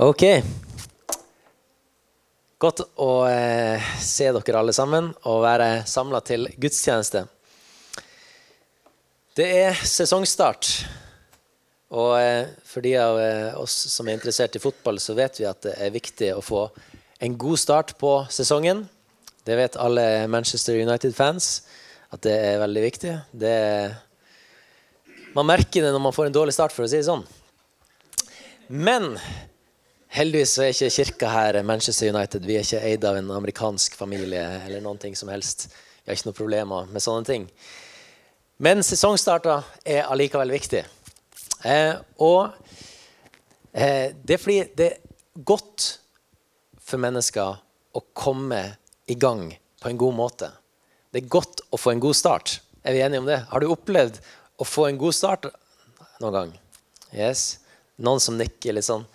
Ok. Godt å eh, se dere alle sammen og være samla til gudstjeneste. Det er sesongstart. Og eh, for de av eh, oss som er interessert i fotball, så vet vi at det er viktig å få en god start på sesongen. Det vet alle Manchester United-fans, at det er veldig viktig. Det, man merker det når man får en dårlig start, for å si det sånn. Men heldigvis er ikke kirka her Manchester United. Vi er ikke eid av en amerikansk familie eller noen ting som helst. Vi har ikke noen problemer med sånne ting. Men sesongstarter er allikevel viktig. Eh, og eh, det er fordi det er godt for mennesker å komme i gang på en god måte. Det er godt å få en god start. Er vi enige om det? Har du opplevd å få en god start noen gang? Yes. Noen som nikker litt sånn.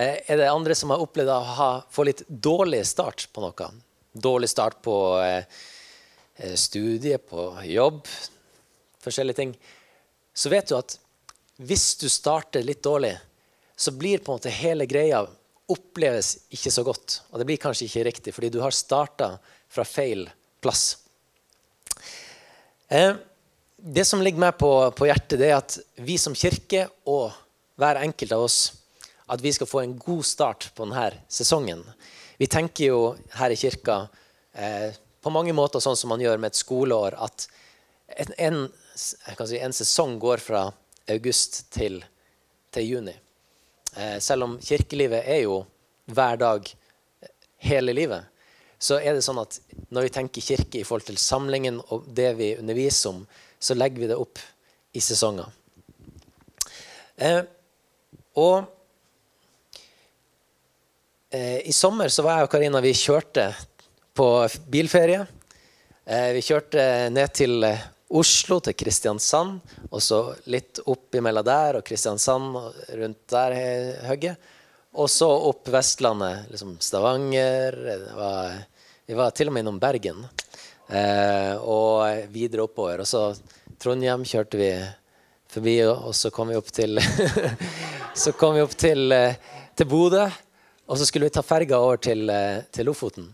Eh, er det andre som har opplevd å ha, få litt dårlig start på noe? Dårlig start på eh, eh studiet, på jobb, forskjellige ting. Så vet du at hvis du starter litt dårlig, så blir på en måte hele greia oppleves ikke så godt. Og det blir kanskje ikke riktig, fordi du har starta fra feil plass. Eh, det som ligger meg på, på, hjertet, det er at vi som kirke og hver enkelt av oss at vi skal få en god start på denne sesongen. Vi tenker jo her i kirka eh, på mange måter sånn som man gjør med et skoleår, at en, en, si, en sesong går fra august til, til juni. Eh, selv om kirkelivet er jo hver dag eh, hele livet, så er det sånn at når vi tenker kirke i forhold til samlingen og det vi underviser om, så legger vi det opp i sesonger. Eh, og i sommer så var jeg og Karina vi kjørte på bilferie. Eh, vi kjørte ned til eh, Oslo til Kristiansand, og så litt opp imellom der og Kristiansand rundt der hugget. Og så opp Vestlandet, liksom Stavanger var, Vi var til og med innom Bergen. Eh, og videre oppover. Og så Trondheim kjørte vi forbi, og så kom vi opp til Så kom vi opp til, eh, til Bodø. Og så skulle vi ta ferga over til, eh, til Lofoten.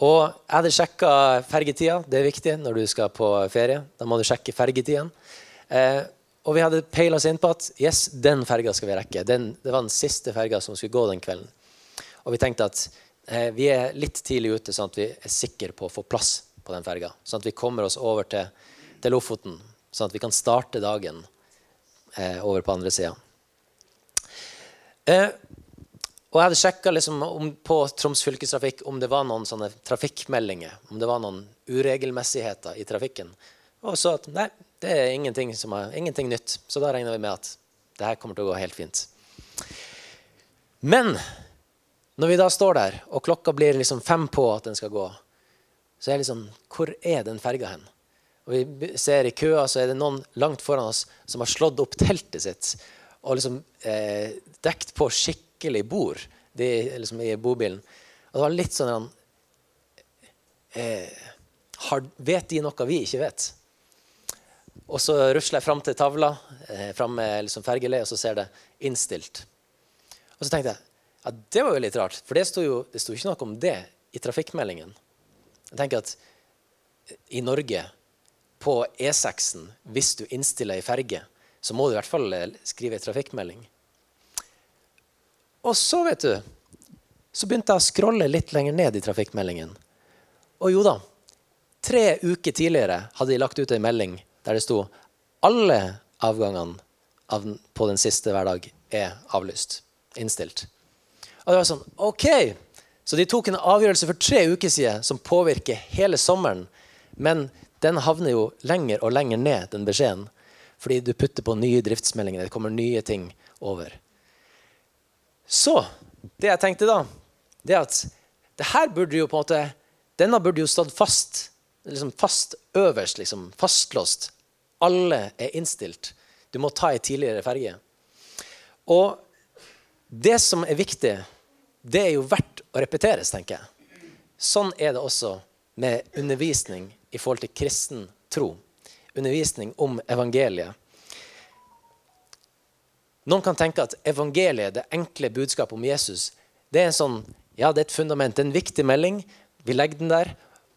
Og jeg hadde sjekka fergetida. Det er viktig når du skal på ferie. Da må du sjekke fergetiden. Eh, og vi hadde peila oss inn på at yes, den ferga skal vi rekke. Den, det var den siste ferga som skulle gå den kvelden. Og vi tenkte at eh, vi er litt tidlig ute, sånn at vi er sikre på å få plass på den ferga. Sånn at vi kommer oss over til, til Lofoten, sånn at vi kan starte dagen eh, over på andre sida. Eh, og jeg hadde sjekka liksom på Troms fylkestrafikk om det var noen sånne trafikkmeldinger. Om det var noen uregelmessigheter i trafikken. Og så at nei, det er ingenting, er, ingenting nytt. Så da regner vi med at det her kommer til å gå helt fint. Men når vi da står der, og klokka blir liksom fem på at den skal gå, så er det liksom Hvor er den ferga hen? Og vi ser i køa så er det noen langt foran oss som har slått opp teltet sitt og liksom eh, dekt på skikkelig skikkelig bord det, liksom, i bobilen. Og det var litt sånn eh, har, Vet de noe vi ikke vet? Og så rusler jeg fram til tavla, eh, fram med liksom fergeleiet, og så ser det 'innstilt'. Og så tenkte jeg ja, det var jo litt rart, for det sto jo det sto ikke noe om det i trafikkmeldingen. Jeg tenker at i Norge, på E6-en, hvis du innstiller ei ferge, så må du i hvert fall eh, skrive ei trafikkmelding. Og så, vet du, så begynte jeg å scrolle litt lenger ned i trafikkmeldingen. Og jo da, tre uker tidligere hadde de lagt ut en melding der det sto alle avgangene av, på den siste hverdag er avlyst. Innstilt. Og det var sånn OK! Så de tok en avgjørelse for tre uker siden som påvirker hele sommeren. Men den havner jo lenger og lenger ned, den beskjeden. Fordi du putter på nye driftsmeldinger. Det kommer nye ting over. Så det jeg tenkte da, det er at det her burde jo på en måte Denne burde jo stått fast. Liksom fast øverst, liksom, fastlåst. Alle er innstilt. Du må ta ei tidligere ferge. Og det som er viktig, det er jo verdt å repeteres, tenker jeg. Sånn er det også med undervisning i forhold til kristen tro. Undervisning om evangeliet. Noen kan tenke at evangeliet, det enkle budskapet om Jesus, det er sånn, ja, det er et fundament, det er en viktig melding. Vi legger den der,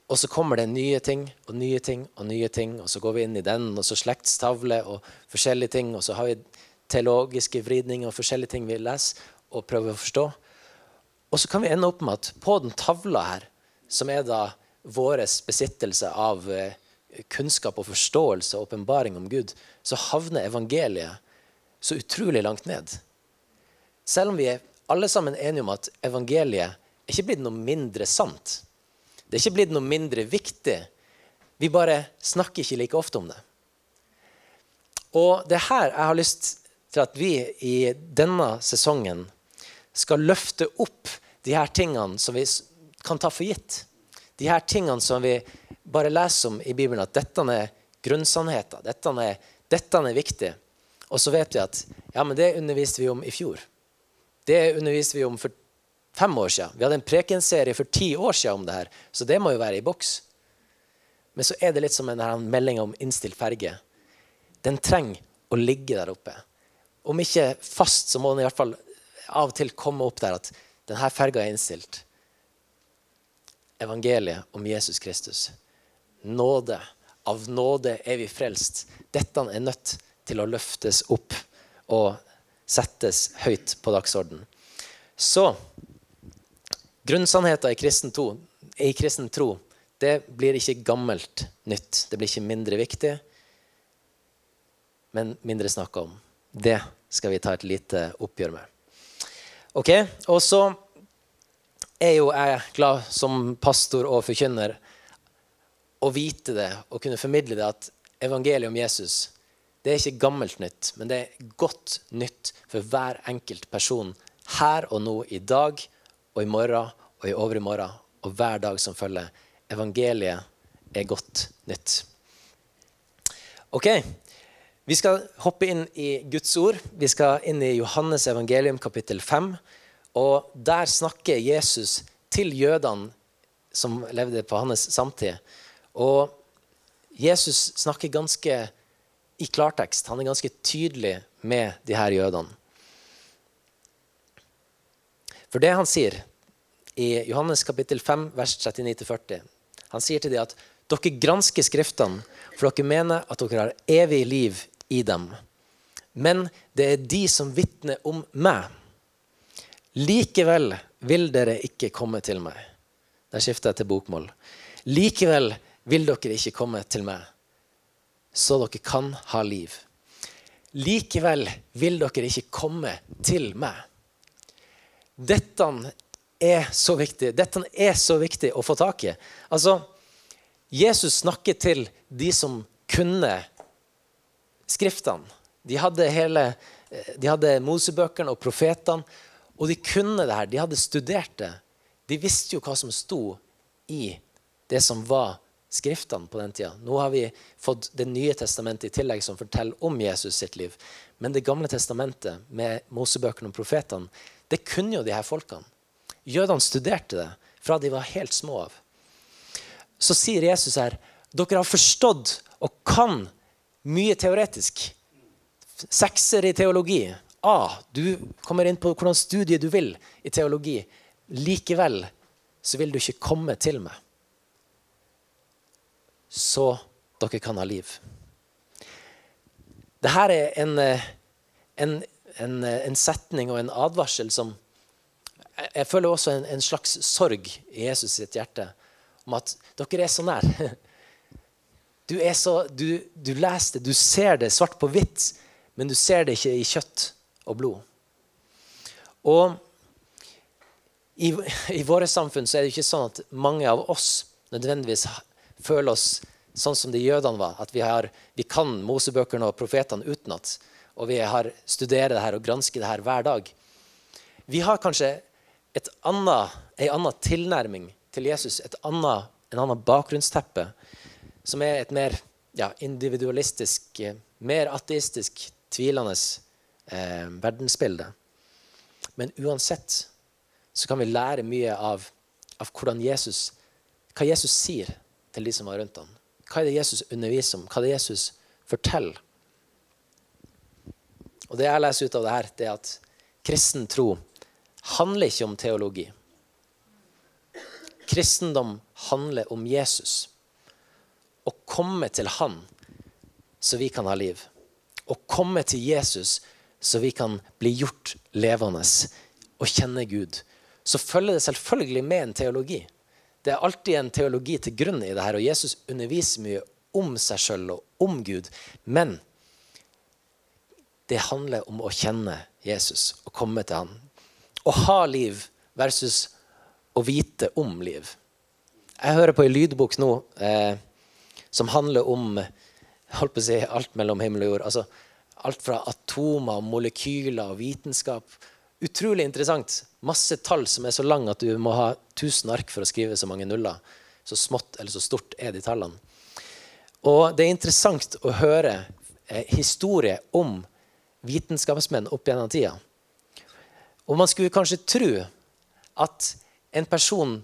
og så kommer det nye ting og nye ting og nye ting. Og så går vi inn i den, og så slektstavle og forskjellige ting. Og så har vi teologiske vridninger og forskjellige ting vi leser og prøver å forstå. Og så kan vi ende opp med at på den tavla her, som er da vår besittelse av eh, kunnskap og forståelse og åpenbaring om Gud, så havner evangeliet så utrolig langt ned. Selv om vi er alle sammen enige om at evangeliet er ikke blitt noe mindre sant. Det er ikke blitt noe mindre viktig. Vi bare snakker ikke like ofte om det. Og det er her jeg har lyst til at vi i denne sesongen skal løfte opp de her tingene som vi kan ta for gitt. De her tingene som vi bare leser om i Bibelen, at dette er grunnsannheter. Dette er, dette er viktig. Og så vet vi at ja, men det underviste vi om i fjor. Det underviste vi om for fem år siden. Vi hadde en prekenserie for ti år siden om det her, så det må jo være i boks. Men så er det litt som en melding om innstilt ferge. Den trenger å ligge der oppe. Om ikke fast, så må den i hvert fall av og til komme opp der at denne ferga er innstilt. Evangeliet om Jesus Kristus. Nåde. Av nåde er vi frelst. Dette er nødt til å løftes opp og settes høyt på dagsorden. Så grunnsannheter i kristen, to, i kristen tro det blir ikke gammelt nytt. Det blir ikke mindre viktig, men mindre snakka om. Det skal vi ta et lite oppgjør med. Ok, Og så er jo jeg glad som pastor og forkynner å vite det og kunne formidle det at evangeliet om Jesus det er ikke gammelt nytt, men det er godt nytt for hver enkelt person her og nå, i dag og i morgen og i overmorgen og hver dag som følger. Evangeliet er godt nytt. Ok, Vi skal hoppe inn i Guds ord. Vi skal inn i Johannes evangelium kapittel 5. Og der snakker Jesus til jødene som levde på hans samtid. Og Jesus snakker ganske i klartekst. Han er ganske tydelig med de her jødene. For det han sier i Johannes kapittel 5, vers 39-40 Han sier til dem at dere gransker Skriftene, for dere mener at dere har evig liv i dem. Men det er de som vitner om meg. Likevel vil dere ikke komme til meg. Der skifter jeg til bokmål. Likevel vil dere ikke komme til meg så dere kan ha liv. Likevel vil dere ikke komme til meg. Dette er så viktig. Dette er så viktig å få tak i. Altså, Jesus snakker til de som kunne Skriftene. De hadde, hele, de hadde Mosebøkene og profetene, og de kunne det her. De hadde studert det. De visste jo hva som sto i det som var Skriftene på den tida. Nå har vi fått Det nye testamentet i tillegg, som forteller om Jesus sitt liv. Men Det gamle testamentet med Mosebøkene og profetene, det kunne jo de her folkene. Jødene studerte det fra de var helt små av. Så sier Jesus her dere har forstått og kan mye teoretisk. Sekser i teologi. A. Du kommer inn på hvordan studie du vil i teologi. Likevel så vil du ikke komme til meg så dere kan ha liv. Dette er en, en, en, en, setning og en advarsel som Jeg føler også en, en slags sorg i Jesus sitt hjerte om at dere er så nær. Du, er så, du, du leser det, du ser det svart på hvitt, men du ser det ikke i kjøtt og blod. Og i, i våre samfunn så er det ikke sånn at mange av oss nødvendigvis føle oss sånn som de jødene var. At vi, har, vi kan Mosebøkene og profetene utenat. Og vi har studerer det her og gransket det her hver dag. Vi har kanskje et annet, en annen tilnærming til Jesus, et annet, en annen bakgrunnsteppe, som er et mer ja, individualistisk, mer ateistisk, tvilende eh, verdensbilde. Men uansett så kan vi lære mye av, av Jesus, hva Jesus sier til de som var rundt ham. Hva er det Jesus underviser om? Hva er det Jesus forteller? Og det jeg leser ut av det her, det er at kristen tro handler ikke om teologi. Kristendom handler om Jesus. Å komme til Han så vi kan ha liv. Å komme til Jesus så vi kan bli gjort levende og kjenne Gud. Så følger det selvfølgelig med en teologi. Det er alltid en teologi til grunn i det her, og Jesus underviser mye om seg sjøl og om Gud. Men det handler om å kjenne Jesus og komme til Han. Å ha liv versus å vite om liv. Jeg hører på en lydbok nå eh, som handler om holdt på å si, alt mellom himmel og jord. Altså, alt fra atomer, molekyler og vitenskap. Utrolig interessant. Masse tall som er så lange at du må ha 1000 ark for å skrive så mange nuller. Så smått eller så stort er de tallene. Og det er interessant å høre eh, historie om vitenskapsmenn opp gjennom tida. Og man skulle kanskje tro at en person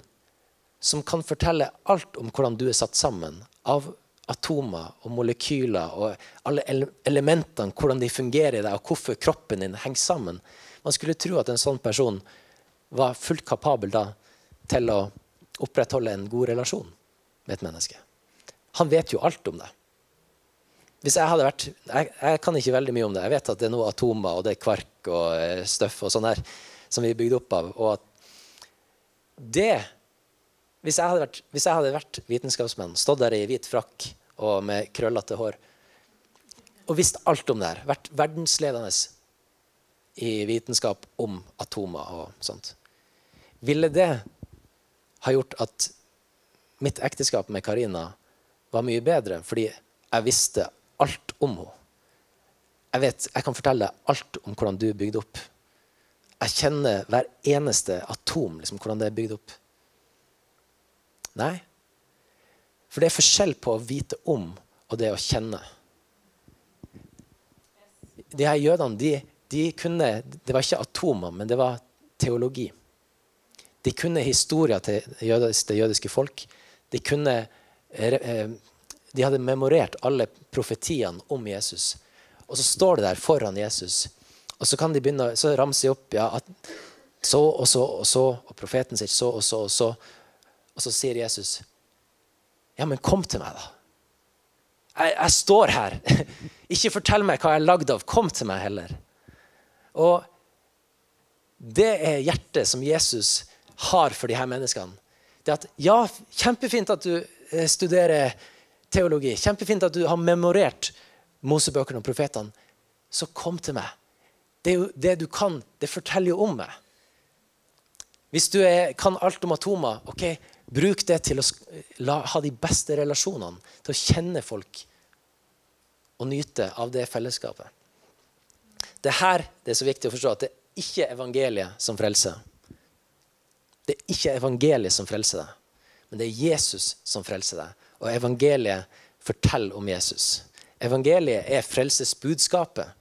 som kan fortelle alt om hvordan du er satt sammen, av atomer og molekyler og alle elementene, hvordan de fungerer i deg, og hvorfor kroppen din henger sammen Man skulle tro at en sånn person var fullt kapabel da til å opprettholde en god relasjon med et menneske. Han vet jo alt om det. Hvis jeg hadde vært, jeg, jeg, kan ikke veldig mye om det. Jeg vet at det er noe atomer og det er kvark og eh, støff og sånn her som vi er bygd opp av. og at det hvis jeg, vært, hvis jeg hadde vært vitenskapsmann, stått der i hvit frakk og med krøllete hår og visst alt om det her, vært verdensledende i vitenskap om atomer og sånt, ville det ha gjort at mitt ekteskap med Karina var mye bedre fordi jeg visste alt om henne? Jeg, vet, jeg kan fortelle alt om hvordan du er bygd opp. Jeg kjenner hver eneste atom, liksom, hvordan det er bygd opp. Nei. For det er forskjell på å vite om og det å kjenne. De her jødene de, de kunne Det var ikke atomer, men det var teologi. De kunne historier til det jødiske folk. De, kunne, eh, de hadde memorert alle profetiene om Jesus. Og så står det der foran Jesus og så kan de begynne, så ramse opp ja, at så og så og så, og profeten sier så og så og så. Og så sier Jesus, ja, men kom til meg, da. Jeg, jeg står her. Ikke fortell meg hva jeg er lagd av. Kom til meg heller. Og det er hjertet som Jesus har for de her menneskene. Det at, ja, Kjempefint at du eh, studerer teologi. Kjempefint at du har memorert Mosebøkene og profetene. Så kom til meg. Det, det du kan, det forteller jo om meg. Hvis du er, kan alt om atomer, ok, bruk det til å la, ha de beste relasjonene. Til å kjenne folk og nyte av det fellesskapet. Det her det er så viktig å forstå at det er ikke evangeliet som frelser. Det er ikke evangeliet som frelser deg, men det er Jesus som frelser deg. Og evangeliet forteller om Jesus. Evangeliet er frelsesbudskapet.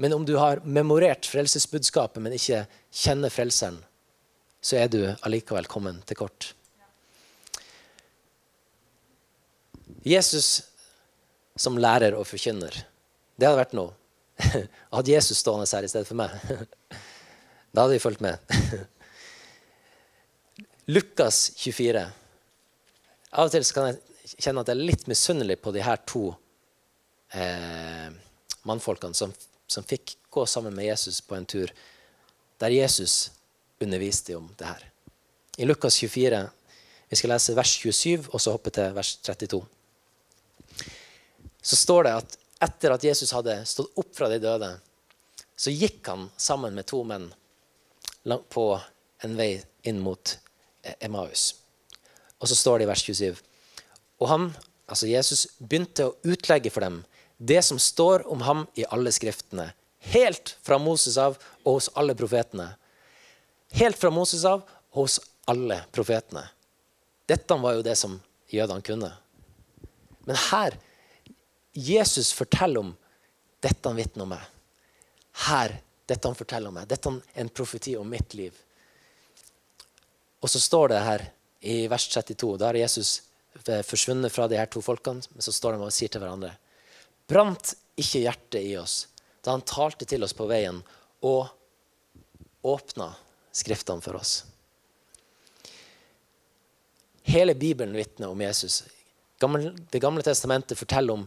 Men om du har memorert frelsesbudskapet, men ikke kjenner Frelseren, så er du allikevel kommet til kort. Jesus som lærer og forkynner, det hadde vært noe. Hadde Jesus stående her i stedet for meg, da hadde vi fulgt med. Lukas 24. Av og til kan jeg kjenne at jeg er litt misunnelig på de her to eh, mannfolkene som som fikk gå sammen med Jesus på en tur der Jesus underviste om det her. I Lukas 24 vi skal lese vers 27 og så hoppe til vers 32. Så står det at etter at Jesus hadde stått opp fra de døde, så gikk han sammen med to menn på en vei inn mot Emmaus. Og så står det i vers 27. Og han, altså Jesus, begynte å utlegge for dem det som står om ham i alle skriftene. Helt fra Moses av og hos alle profetene. Helt fra Moses av og hos alle profetene. Dette var jo det som jødene kunne. Men her Jesus forteller om dette vitner om meg. Her, dette han forteller om meg. Dette er en profeti om mitt liv. Og så står det her i vers 32, da har Jesus forsvunnet fra de her to folkene, men så står de og sier til hverandre Brant ikke hjertet i oss da han talte til oss på veien og åpna Skriftene for oss. Hele Bibelen vitner om Jesus. Det gamle testamentet forteller om,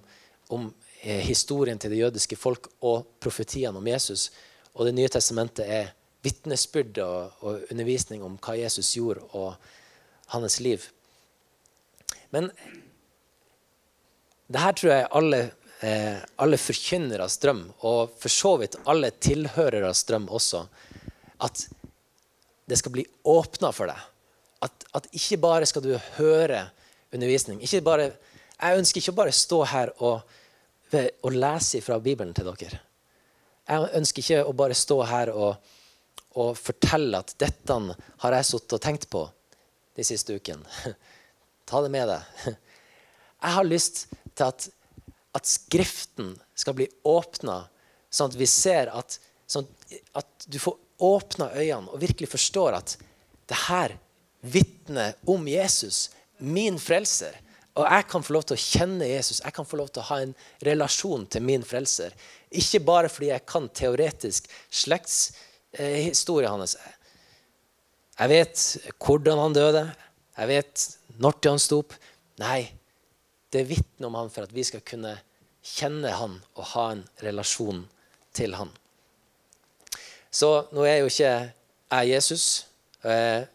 om eh, historien til det jødiske folk og profetiene om Jesus. Og Det nye testamentet er vitnesbyrd og, og, undervisning om hva Jesus gjorde, og hans liv. Men det her tror jeg alle, eh, alle forkynneres drøm, og for så vidt alle tilhøreres drøm også, at det skal bli åpna for deg. At, at, ikke bare skal du høre undervisning. Bare, jeg ønsker ikke bare å stå her og, og lese fra Bibelen til dere. Jeg ønsker ikke å bare stå her og, og fortelle at dette har jeg sittet og tenkt på de siste ukene. Ta det med deg. Jeg har lyst til at, at Skriften skal bli åpna, sånn at vi ser at, sånn at du får åpna øynene og virkelig forstår at det her vitner om Jesus, min frelser. Og jeg kan få lov til å kjenne Jesus, jeg kan få lov til å ha en relasjon til min frelser. Ikke bare fordi jeg kan teoretisk slektshistorie eh, hans. Jeg vet hvordan han døde, jeg vet når han sto opp. Nei, det vitner om han for at vi skal kunne kjenne han og ha en relasjon til han. Så nå er jo ikke jeg Jesus, eh,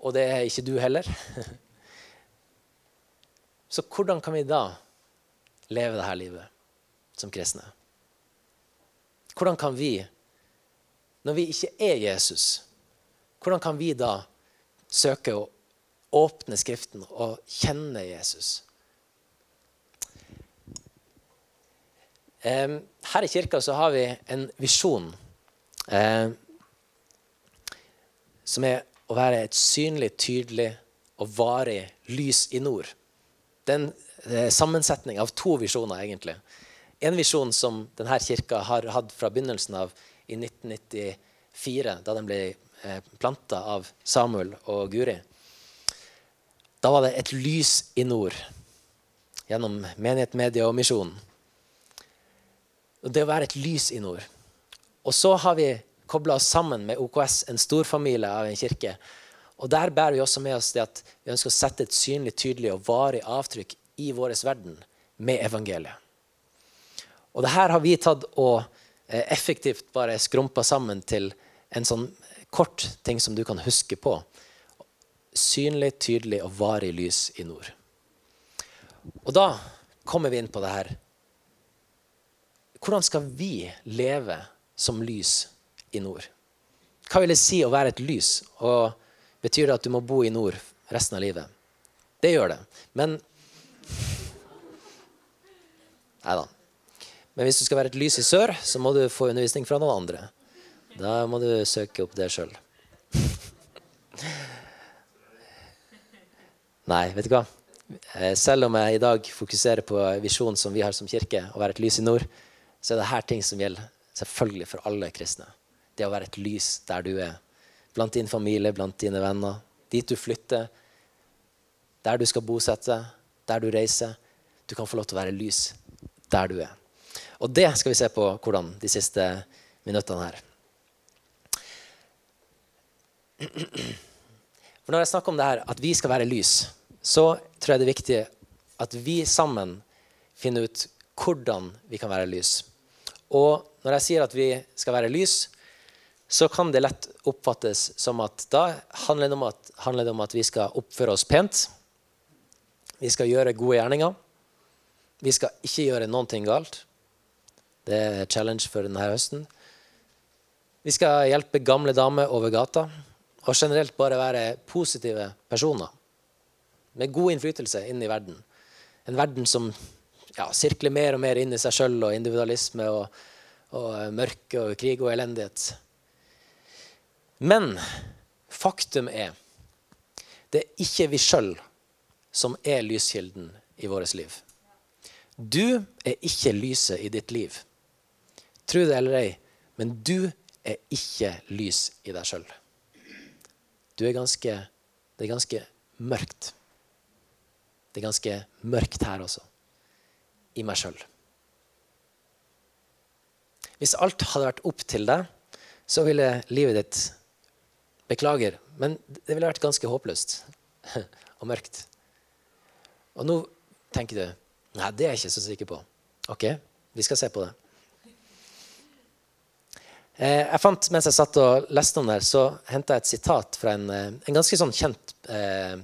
og det er ikke du heller. Så hvordan kan vi da leve dette livet som kristne? Hvordan kan vi, når vi ikke er Jesus, hvordan kan vi da søke å åpne Skriften og kjenne Jesus? Her i kirka så har vi en visjon eh, som er å være et synlig, tydelig og varig lys i nord. Det er en sammensetning av to visjoner, egentlig. En visjon som denne kirka har hatt fra begynnelsen av i 1994, da den ble eh, planta av Samuel og Guri. Da var det et lys i nord gjennom menighet, media og misjon. Det å være et lys i nord. Og så har vi kobla oss sammen med OKS, en storfamilie av en kirke. Og Der bærer vi også med oss det at vi ønsker å sette et synlig, tydelig og varig avtrykk i vår verden med evangeliet. Og det her har vi tatt og eh, effektivt bare skrumpa sammen til en sånn kort ting som du kan huske på. Synlig, tydelig og varig lys i nord. Og da kommer vi inn på det her. Hvordan skal vi leve som lys i nord. Hva vil det si å være et lys? Og Betyr det at du må bo i nord resten av livet? Det gjør det. Men Nei da. Men hvis du skal være et lys i sør, så må du få undervisning fra noen andre. Da må du søke opp det sjøl. Nei, vet du hva? Eh, selv om jeg i dag fokuserer på visjonen som vi har som kirke, å være et lys i nord, så er det her ting som gjelder selvfølgelig for alle kristne det å være et lys der du er. Blant din familie, blant dine venner. Dit du flytter. Der du skal bosette. Der du reiser. Du kan få lov til å være lys der du er. Og det skal vi se på hvordan de siste minuttene her. For Når jeg snakker om det her, at vi skal være lys, så tror jeg det er viktig at vi sammen finner ut hvordan vi kan være lys. Og når jeg sier at vi skal være lys, så kan det lett oppfattes som at da handler det om at, det om at vi skal oppføre oss pent. Vi skal gjøre gode gjerninger. Vi skal ikke gjøre noen ting galt. Det er challenge for denne høsten. Vi skal hjelpe gamle damer over gata og generelt bare være positive personer med god innflytelse inn i verden. En verden som ja, sirkler mer og mer inn i seg sjøl og individualisme og, og mørke og krig og elendighet. Men faktum er det er ikke vi sjøl som er lyskilden i vårt liv. Du er ikke lyset i ditt liv. Tro det eller ei, men du er ikke lys i deg sjøl. Du er ganske Det er ganske mørkt. Det er ganske mørkt her også. I meg sjøl. Hvis alt hadde vært opp til deg, så ville livet ditt Beklager, men det ville vært ganske håpløst og mørkt. Og nå tenker du Nei, det er jeg ikke så sikker på. Ok, vi skal se på det. Eh, jeg fant, Mens jeg satt og leste om det, så henta jeg et sitat fra en, eh, en ganske sånn kjent eh,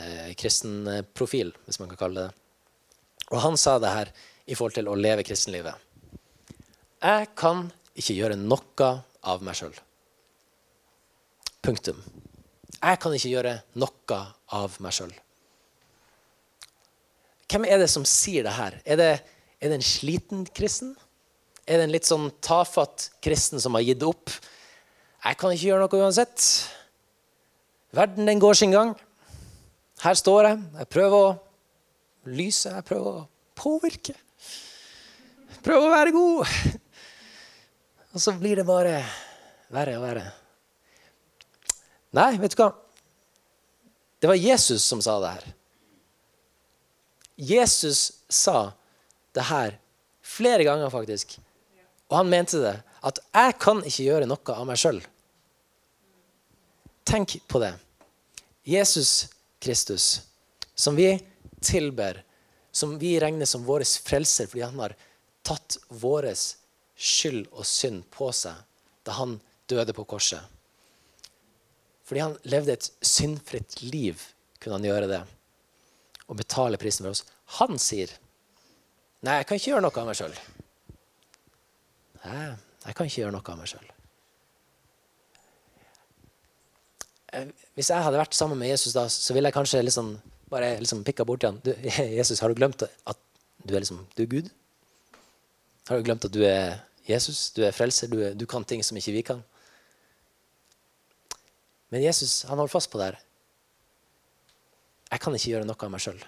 eh, kristen profil, hvis man kan kalle det det. Og han sa det her i forhold til å leve kristenlivet. Jeg kan ikke gjøre noe av meg sjøl. Punktum. Jeg kan ikke gjøre noe av meg sjøl. Hvem er det som sier det her? Er det, er det en sliten kristen? Er det en litt sånn tafatt kristen som har gitt opp? Jeg kan ikke gjøre noe uansett. Verden den går sin gang. Her står jeg. Jeg prøver å lyse. Jeg prøver å påvirke. Prøver å være god. Og så blir det bare verre og verre. Nei, vet du hva? Det var Jesus som sa det her. Jesus sa det her flere ganger, faktisk. Og han mente det. At 'jeg kan ikke gjøre noe av meg sjøl'. Tenk på det. Jesus Kristus, som vi tilber, som vi regner som vår frelser fordi han har tatt vår skyld og synd på seg da han døde på korset. Fordi han levde et syndfritt liv, kunne han gjøre det. Og betale prisen for oss. Han sier, 'Nei, jeg kan ikke gjøre noe av meg sjøl'. Nei, jeg kan ikke gjøre noe av meg sjøl. Eh, hvis jeg hadde vært sammen med Jesus da, så ville jeg kanskje liksom bare liksom pikka borti han. Du, 'Jesus, har du glemt at du er, liksom, du er Gud?' Har du glemt at du er Jesus? Du er frelser? Du, du kan ting som ikke vi kan? Men Jesus han holder fast på det her. Jeg kan ikke gjøre noe av meg sjøl.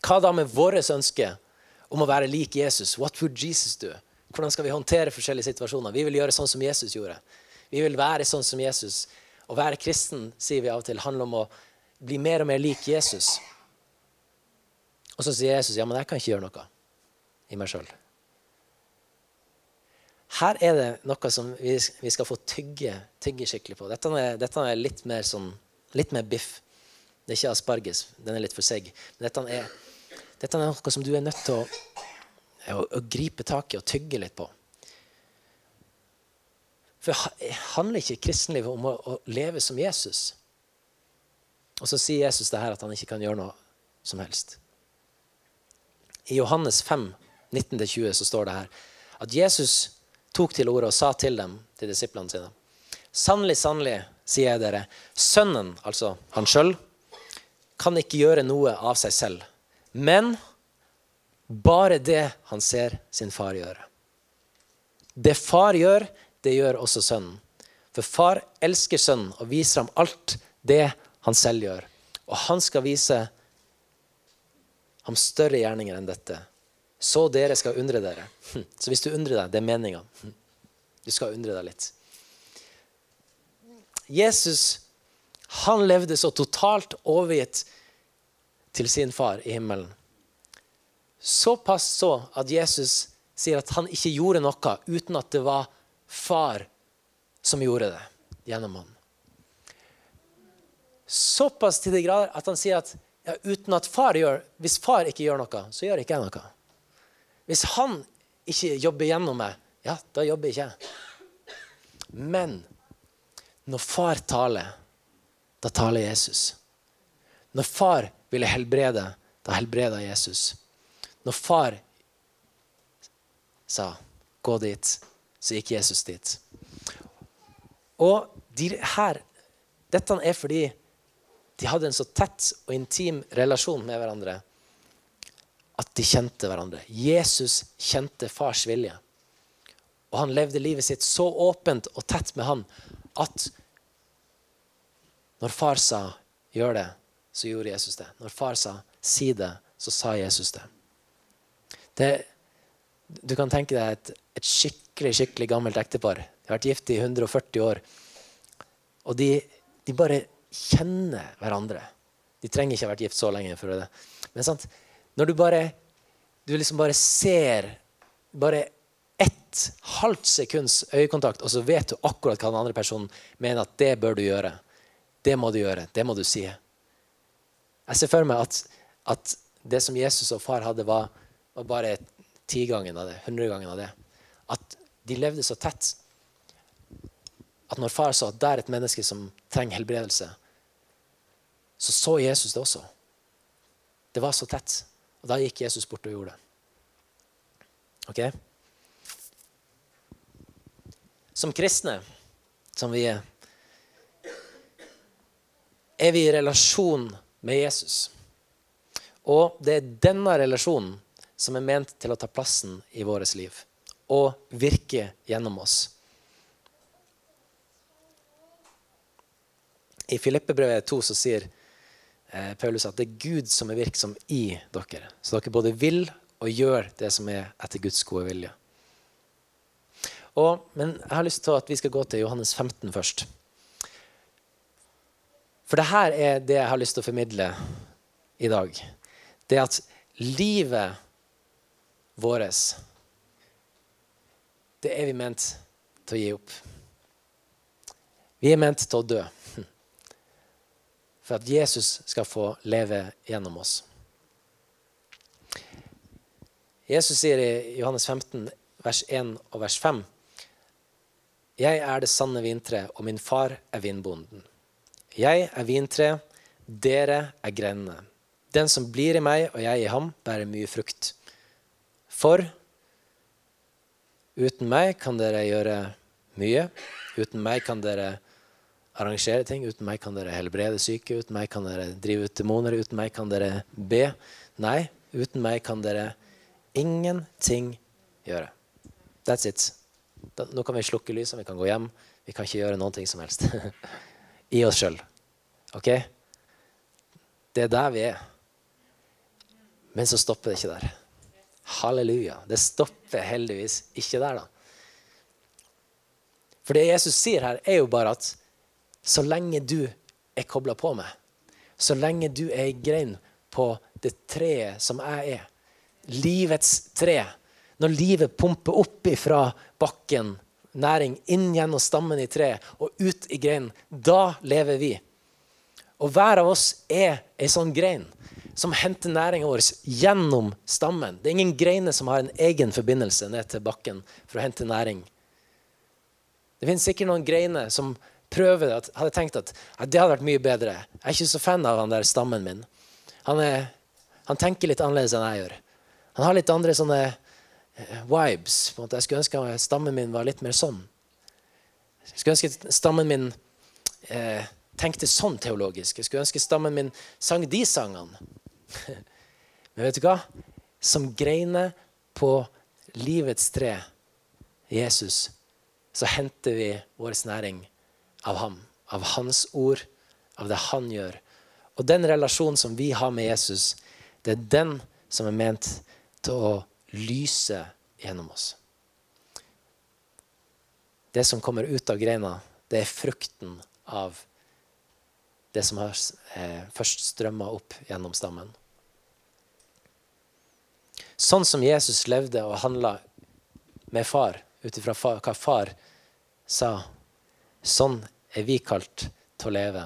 Hva da med vårt ønske om å være lik Jesus? What would Jesus do? Hvordan skal vi håndtere forskjellige situasjoner? Vi vil gjøre sånn som Jesus gjorde. Vi vil være sånn som Jesus. Å være kristen sier vi av og til, handler om å bli mer og mer lik Jesus. Og så sier Jesus ja, men jeg kan ikke gjøre noe i meg sjøl. Her er det noe som vi, skal få tygge, tygge skikkelig på. Dette er, dette er litt, mer sånn, litt mer biff. Det er ikke asparges. Den er litt for seig. Men dette er dette er noe som du er nødt til å, å, å gripe tak i og tygge litt på. For handler ikke kristenlivet om å, å, leve som Jesus? Og så sier Jesus det her at han ikke kan gjøre noe som helst. I Johannes 5, 19-20 så står det her at Jesus tok til orde og sa til dem, til disiplene sine, sannelig, sannelig, sier jeg dere, sønnen, altså han sjøl, kan ikke gjøre noe av seg selv men bare det han ser sin far gjøre. Det far gjør, det gjør også sønnen. For far elsker sønnen og viser ham alt det han selv gjør. Og han skal vise ham større gjerninger enn dette. Så dere skal undre dere. Hm. Så hvis du undrer deg, det er meninga. Hm. Du skal undre deg litt. Jesus han levde så totalt overgitt til sin far i himmelen. Såpass så at Jesus sier at han ikke gjorde noe uten at det var far som gjorde det gjennom ham. Såpass til de grader at han sier at ja, uten at far gjør, hvis far ikke gjør noe, så gjør ikke jeg noe. Hvis han ikke jobber gjennom meg, ja, da jobber ikke jeg. Men når far taler, da taler Jesus. Når far ville helbrede, da helbreda Jesus. Når far sa 'gå dit', så gikk Jesus dit. Og de her, Dette er fordi de hadde en så tett og intim relasjon med hverandre at de kjente hverandre. Jesus kjente fars vilje. Og han levde livet sitt så åpent og tett med han at når far sa 'gjør det', så gjorde Jesus det. Når far sa 'si det', så sa Jesus det. det du kan tenke deg et, et, skikkelig skikkelig gammelt ektepar. De har vært gift i 140 år. Og de, de, bare kjenner hverandre. De trenger ikke ha vært gift så lenge. for det. Men sant? Når du bare du liksom bare ser bare ett halvt sekunds øyekontakt, og så vet du akkurat hva den andre personen mener at det bør du gjøre. Det må du gjøre. Det må du si. Jeg ser for meg at, at det som Jesus og far hadde, var, var bare tigangen av det. Hundregangen av det. At de levde så tett at når far så at det er et menneske som trenger helbredelse, så så Jesus det også. Det var så tett. Og da gikk Jesus bort og gjorde det. Ok? Som kristne, som vi er, er vi i relasjon med Jesus. Og det er denne relasjonen som er ment til å ta plassen i vårt liv og virke gjennom oss. I Filippebrevet 2 så sier eh, Paulus at det er Gud som er virksom i dere. Så dere både vil og gjør det som er etter Guds gode vilje. Og, men jeg har lyst til at vi skal gå til Johannes 15 først. For det her er det jeg har lyst til å formidle i dag. Det at livet vårt Det er vi ment til å gi opp. Vi er ment til å dø for at Jesus skal få leve gjennom oss. Jesus sier i Johannes 15, vers 1 og vers 5.: Jeg er det sanne vintre, og min far er vindbonden. Jeg er vintre, dere er grenene. Den som blir i meg og jeg i ham, bærer mye frukt. For uten meg kan dere gjøre mye. Uten meg kan dere arrangere ting. Uten meg kan dere helbrede syke. Uten meg kan dere drive ut demoner. Uten meg kan dere be. Nei, uten meg kan dere ingenting gjøre. That's it. Da, nå kan vi slukke lysene, vi kan gå hjem. Vi kan ikke gjøre noe som helst i oss sjøl. OK? Det er der vi er. Men så stopper det ikke der. Halleluja. Det stopper heldigvis ikke der, da. For det Jesus sier her, er jo bare at så lenge du er kobla på meg, så lenge du er ei grein på det treet som jeg er, livets tre Når livet pumper opp ifra bakken, næring inn gjennom stammen i treet og ut i greinen, da lever vi. Og hver av oss er ei sånn grein som henter næringa vår gjennom stammen. Det er ingen greiner som har en egen forbindelse ned til bakken for å hente næring. Det finnes sikkert noen greiner som prøve det. Hadde tenkt at ja, det hadde vært mye bedre. Jeg er ikke så fan av han der stammen min. Han, er, han tenker litt annerledes enn jeg gjør. Han har litt andre sånne uh, vibes. på en måte. Jeg skulle ønske at stammen min var litt mer sånn. Jeg skulle ønske stammen min eh, tenkte sånn teologisk. Jeg skulle ønske stammen min sang de sangene. Men vet du hva? Som greiner på livets tre, Jesus, så henter vi vår næring av ham, av hans ord, av det han gjør. Og den relasjonen som vi har med Jesus, det er den som er ment til å lyse gjennom oss. Det som kommer ut av greina, det er frukten av det som har eh, først strømma opp gjennom stammen. Sånn som Jesus levde og handla med far, ut ifra hva far sa Sånn er vi kalt til å leve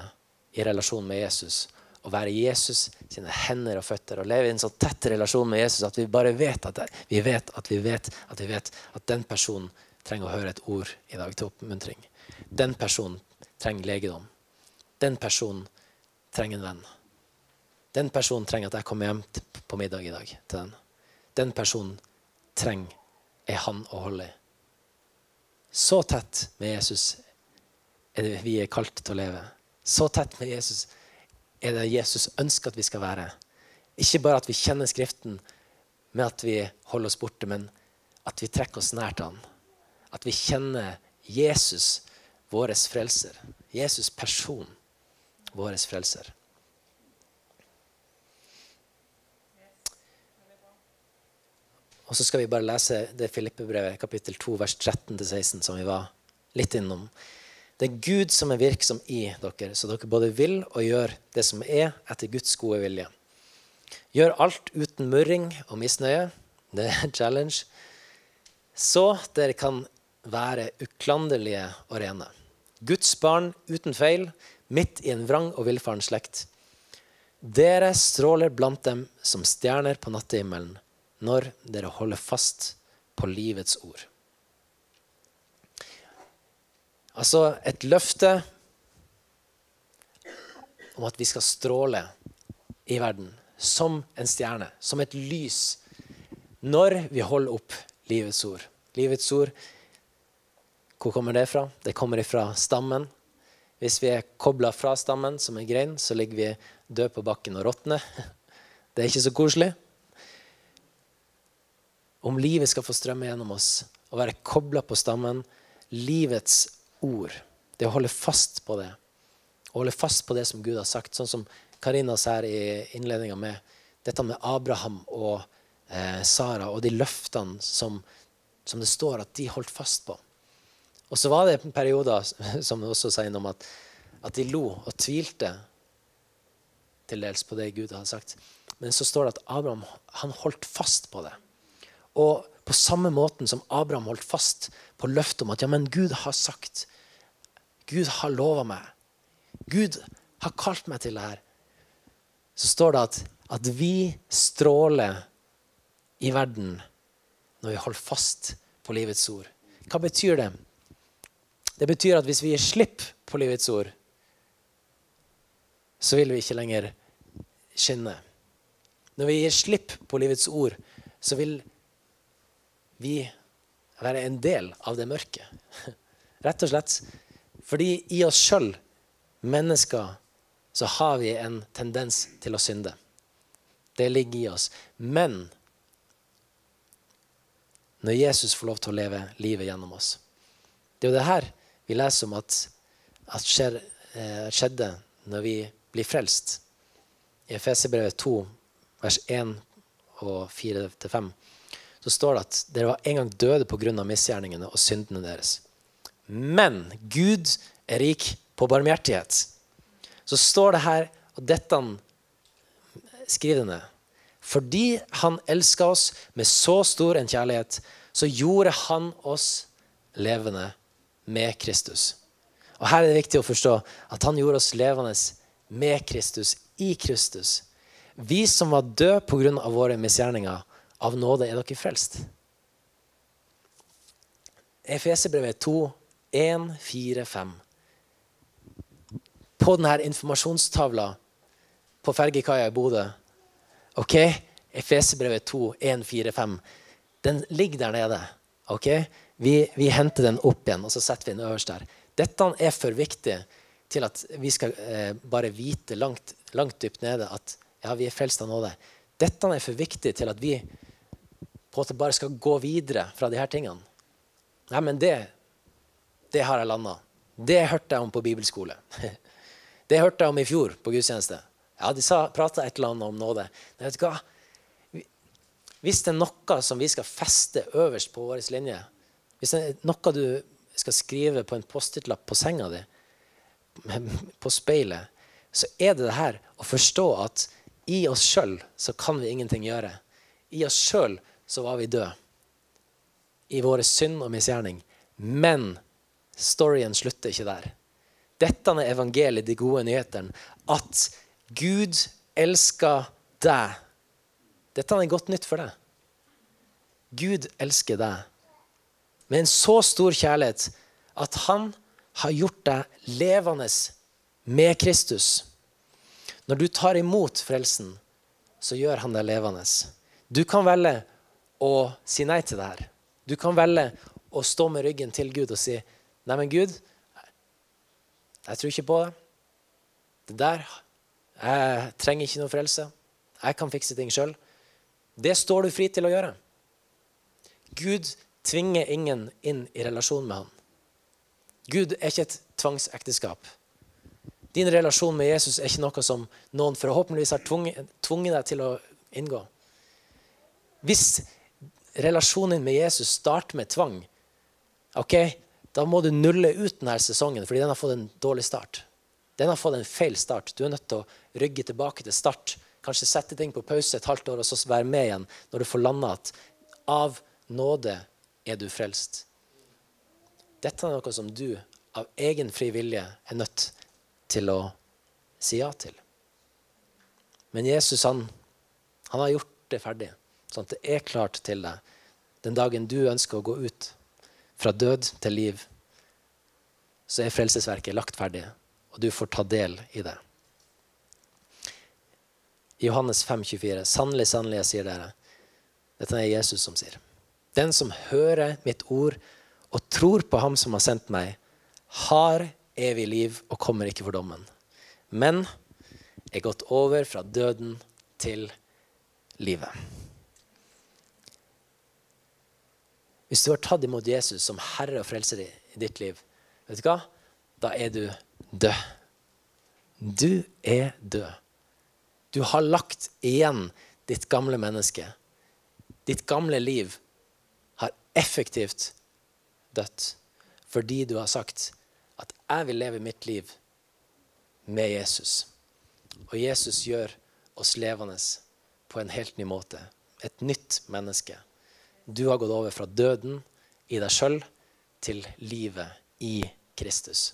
i relasjon med Jesus. Å være Jesus sine hender og føtter og leve i en så tett relasjon med Jesus at vi bare vet at, vi vet at vi vet at vi vet at den personen trenger å høre et ord i dag til oppmuntring. Den personen trenger legedom. Den personen trenger en venn. Den personen trenger at jeg kommer hjem på middag i dag til den. Den personen trenger ei hand å holde i. Så tett med Jesus er det vi er kalt til å leve. Så tett med Jesus er det Jesus ønsker at vi skal være. Ikke bare at vi kjenner Skriften med at vi holder oss borte, men at vi trekker oss nær til Han. At vi kjenner Jesus, vår frelser. Jesus person, vår frelser. Og så skal vi bare lese det Filippe-brevet, kapittel 2, vers 13-16, som vi var litt innom. Det er Gud som er virksom i dere, så dere både vil og gjør det som er etter Guds gode vilje. Gjør alt uten murring og misnøye. Det er en challenge. Så dere kan være uklanderlige og rene. Guds barn uten feil, midt i en vrang og villfaren slekt. Dere stråler blant dem som stjerner på nattehimmelen når dere holder fast på livets ord. Altså et løfte om at vi skal stråle i verden som en stjerne, som et lys, når vi holder opp livets ord. Livets ord, hvor kommer det fra? Det kommer ifra stammen. Hvis vi er kobla fra stammen som en grein, så ligger vi død på bakken og råtner. Det er ikke så koselig. Om livet skal få strømme gjennom oss og være kobla på stammen, livets ord, det å holde fast på det, å holde fast på det som Gud har sagt, sånn som Karina sa her i innledninga med dette med Abraham og eh, Sara og de løftene som, som, det står at de holdt fast på. Og så var det perioder som det også sa innom, at, at de lo og tvilte til dels på det Gud hadde sagt. Men så står det at Abraham han holdt fast på det. Og på samme måten som Abraham holdt fast på løftet om at ja, men Gud har sagt, Gud har lova meg, Gud har kalt meg til det her, så står det at, at vi stråler i verden når vi holder fast på livets ord. Hva betyr det? Det betyr at hvis vi gir slipp på livets ord, så vil vi ikke lenger skinne. Når vi gir slipp på livets ord, så vil vi være en del av det mørke. Rett og slett fordi i oss sjøl, mennesker, så har vi en tendens til å synde. Det ligger i oss. Men når Jesus får lov til å leve livet gjennom oss Det er jo det her vi leser om at, at skjer, eh, skjedde når vi blir frelst. I Efeserbrevet 2, vers 1 og 4-5, så står det at dere var en gang døde pga. misgjerningene og syndene deres. Men Gud er rik på barmhjertighet så står det her, og dette skriver det ned Fordi han elska oss med så stor en kjærlighet, så gjorde han oss levende med Kristus. Og Her er det viktig å forstå at han gjorde oss levende med Kristus, i Kristus. Vi som var døde pga. våre misgjerninger, av nåde er dere frelst. Efeserbrevet 2, 1, 4, 5 på denne informasjonstavla på fergekaia i Bodø. Ok, Efesebrevet 2, 1, 4, 5. Den ligger der nede. ok? Vi, vi, henter den opp igjen og så setter vi den øverst der. Dette er for viktig til at vi skal eh, bare vite langt, langt, dypt nede at ja, vi er frelst av nåde. Dette er for viktig til at vi på en måte bare skal gå videre fra de her tingene. Nei, men det, det har jeg landa. Det hørte jeg om på bibelskole. Det hørte jeg om i fjor på gudstjeneste. Ja, De prata et eller annet om nåde. Men vet du hva? Hvis det er noe som vi skal feste øverst på vår linje, hvis det er noe du skal skrive på en Post-It-lapp på senga di, på speilet, så er det det her å forstå at i oss sjøl så kan vi ingenting gjøre. I oss sjøl så var vi døde. I våre synd og misgjerning. Men storyen slutter ikke der. Dette er evangeliet, de gode nyhetene. At Gud elsker deg. Dette er godt nytt for deg. Gud elsker deg med en så stor kjærlighet at han har gjort deg levende med Kristus. Når du tar imot frelsen, så gjør han deg levende. Du kan velge å si nei til det her. Du kan velge å stå med ryggen til Gud og si nei, men Gud, jeg tror ikke på det. Det der Jeg trenger ikke noe frelse. Jeg kan fikse ting sjøl. Det står du fri til å gjøre. Gud tvinger ingen inn i relasjon med ham. Gud er ikke et tvangsekteskap. Din relasjon med Jesus er ikke noe som noen forhåpentligvis har tvunget deg til å inngå. Hvis relasjonen med Jesus starter med tvang, ok, da må du nulle ut denne sesongen, fordi den har fått en dårlig start. Den har fått en feil start. Du er nødt til å rygge tilbake til start. Kanskje sette ting på pause et halvt år og så være med igjen når du får landa at av nåde er du frelst. Dette er noe som du av egen fri vilje er nødt til å si ja til. Men Jesus han, han har gjort det ferdig, sånn at det er klart til deg den dagen du ønsker å gå ut fra død til liv. Så er frelsesverket lagt ferdig, og du får ta del i det. I Johannes 5, 24, Sannelig, sannelig, jeg sier dere. Dette er Jesus som sier. Den som hører mitt ord og tror på ham som har sendt meg, har evig liv og kommer ikke for dommen. Men er gått over fra døden til livet. Hvis du har tatt imot Jesus som herre og frelser i ditt liv, vet du hva? Da er du død. Du er død. Du har lagt igjen ditt gamle menneske. Ditt gamle liv har effektivt dødt fordi du har sagt at 'jeg vil leve mitt liv med Jesus'. Og Jesus gjør oss levende på en helt ny måte. Et nytt menneske. Du har gått over fra døden i deg sjøl til livet i Kristus.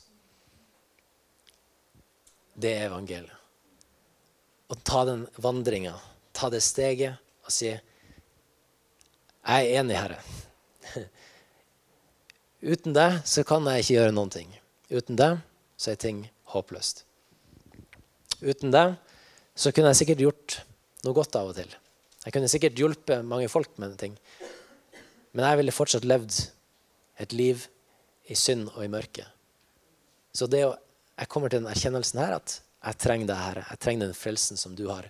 Det er evangeliet. Å ta den vandringa, ta det steget og si 'Jeg er enig, Herre'. Uten det så kan jeg ikke gjøre noen ting. Uten det så er ting håpløst. Uten det så kunne jeg sikkert gjort noe godt av og til. Jeg kunne sikkert hjulpet mange folk med ting. Men jeg ville fortsatt levd et liv i synd og i mørke. Så det å, jeg kommer til den erkjennelsen her at jeg trenger deg, Herre. Jeg trenger den frelsen som du har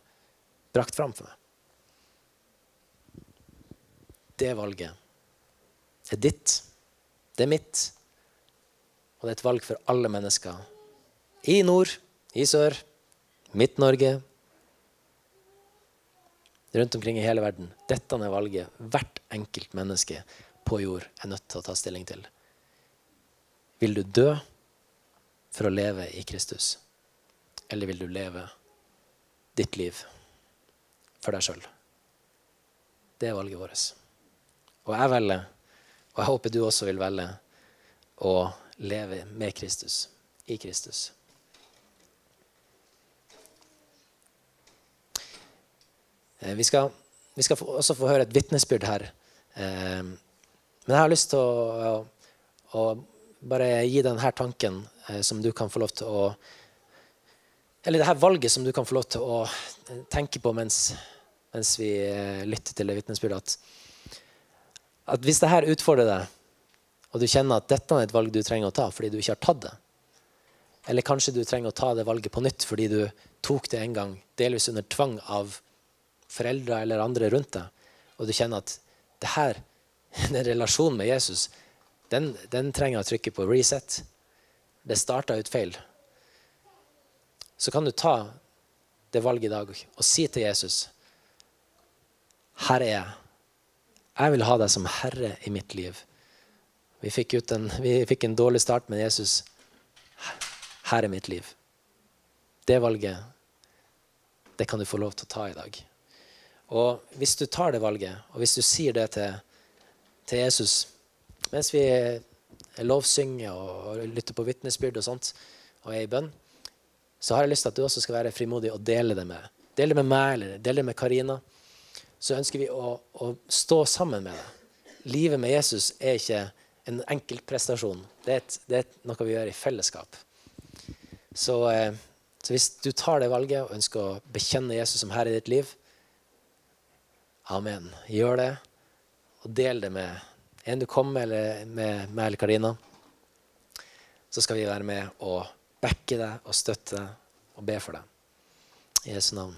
brakt fram for meg. Det valget er ditt. Det er mitt. Og det er et valg for alle mennesker. I nord, i sør, Midt-Norge, rundt omkring i hele verden. Dette er valget hvert enkelt menneske på jord er nødt til å ta stilling til. Vil du dø for å leve i Kristus, eller vil du leve ditt liv for deg sjøl? Det er valget vårt. Og jeg velger, og jeg håper du også vil velge, å leve med Kristus, i Kristus. Vi skal, vi skal også få høre et vitnesbyrd her. Eh, men jeg har lyst til å, å, å bare gi denne tanken eh, som du kan få lov til å Eller det her valget som du kan få lov til å tenke på mens, mens vi lytter til det vitnesbyrdet. At, at hvis det her utfordrer deg, og du kjenner at dette er et valg du trenger å ta fordi du ikke har tatt det, eller kanskje du trenger å ta det valget på nytt fordi du tok det en gang, delvis under tvang av foreldre eller andre rundt deg, og du kjenner at det her, den relasjonen med Jesus, den, den trenger å trykke på reset. Det starta ut feil. Så kan du ta det valget i dag og si til Jesus Her er jeg. Jeg vil ha deg som herre i mitt liv. Vi fikk, en, vi fikk en dårlig start, med Jesus Her er mitt liv. Det valget, det kan du få lov til å ta i dag. Og hvis du tar det valget, og hvis du sier det til, til Jesus mens vi lovsynger og lytter på vitnesbyrd og sånt, og er i bønn, så har jeg lyst til at du også skal være frimodig og dele det med Dele det med meg eller dele det med Karina. Så ønsker vi å, å stå sammen med deg. Livet med Jesus er ikke en enkeltprestasjon. Det, det er noe vi gjør i fellesskap. Så, eh, så hvis du tar det valget og ønsker å bekjenne Jesus som herre i ditt liv, Amen. Gjør det, og del det med en du kommer med, med meg eller Karina. Så skal vi være med og backe deg og støtte deg og be for deg. I Jesu navn.